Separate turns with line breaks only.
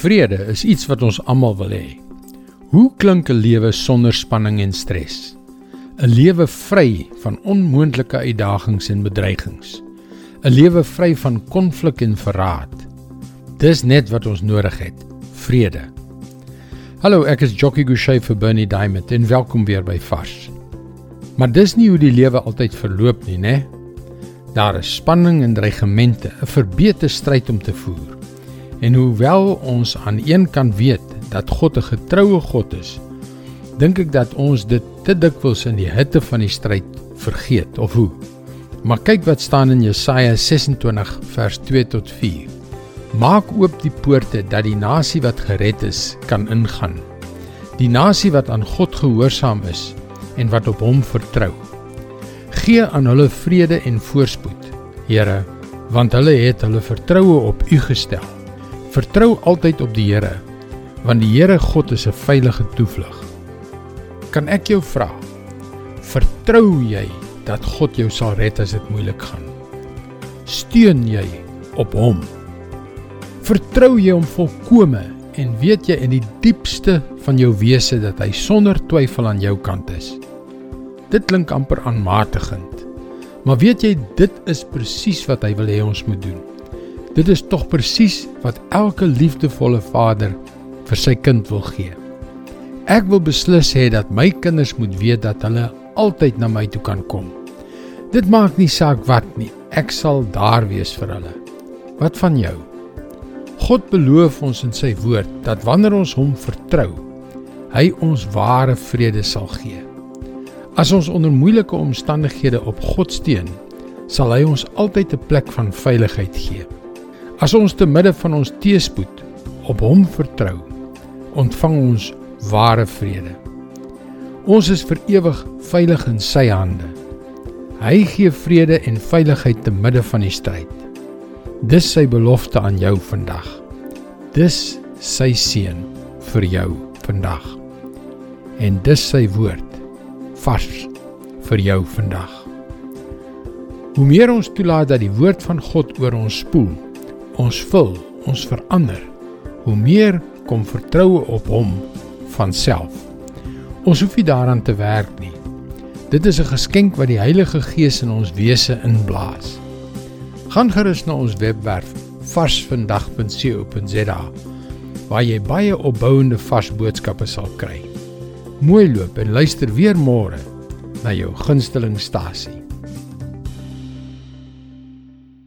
Vrede is iets wat ons almal wil hê. Hoe klink 'n lewe sonder spanning en stres? 'n Lewe vry van onmoontlike uitdagings en bedreigings. 'n Lewe vry van konflik en verraad. Dis net wat ons nodig het. Vrede. Hallo, ek is Jockey Gouchee vir Bernie Diamond en welkom weer by Vars. Maar dis nie hoe die lewe altyd verloop nie, né? Daar is spanning en dreigemente, 'n verbeete stryd om te voer. En hoewel ons aan een kant weet dat God 'n getroue God is, dink ek dat ons dit te dikwels in die hitte van die stryd vergeet of hoe. Maar kyk wat staan in Jesaja 26 vers 2 tot 4. Maak oop die poorte dat die nasie wat gered is kan ingaan. Die nasie wat aan God gehoorsaam is en wat op hom vertrou. Gee aan hulle vrede en voorspoed, Here, want hulle het hulle vertroue op U gestel. Vertrou altyd op die Here, want die Here God is 'n veilige toevlug. Kan ek jou vra? Vertrou jy dat God jou sal red as dit moeilik gaan? Steun jy op hom? Vertrou jy hom volkome en weet jy in die diepste van jou wese dat hy sonder twyfel aan jou kant is? Dit klink amper aanmatigend. Maar weet jy dit is presies wat hy wil hê ons moet doen? Dit is tog presies wat elke liefdevolle vader vir sy kind wil gee. Ek wil beslis hê dat my kinders moet weet dat hulle altyd na my toe kan kom. Dit maak nie saak wat nie. Ek sal daar wees vir hulle. Wat van jou? God beloof ons in sy woord dat wanneer ons hom vertrou, hy ons ware vrede sal gee. As ons onder moeilike omstandighede op God steun, sal hy ons altyd 'n plek van veiligheid gee. As ons te midde van ons teëspoed op Hom vertrou, ontvang ons ware vrede. Ons is vir ewig veilig in Sy hande. Hy gee vrede en veiligheid te midde van die stryd. Dis sy belofte aan jou vandag. Dis sy seën vir jou vandag. En dis sy woord vars vir jou vandag. Hoe meer ons toelaat dat die woord van God oor ons spoel, ons vul, ons verander, hoe meer kom vertroue op hom van self. Ons hoef nie daaraan te werk nie. Dit is 'n geskenk wat die Heilige Gees in ons wese inblaas. Gaan gerus na ons webwerf varsvandag.co.za waar jy baie opbouende vars boodskappe sal kry. Mooi loop en luister weer môre na jou gunsteling stasie.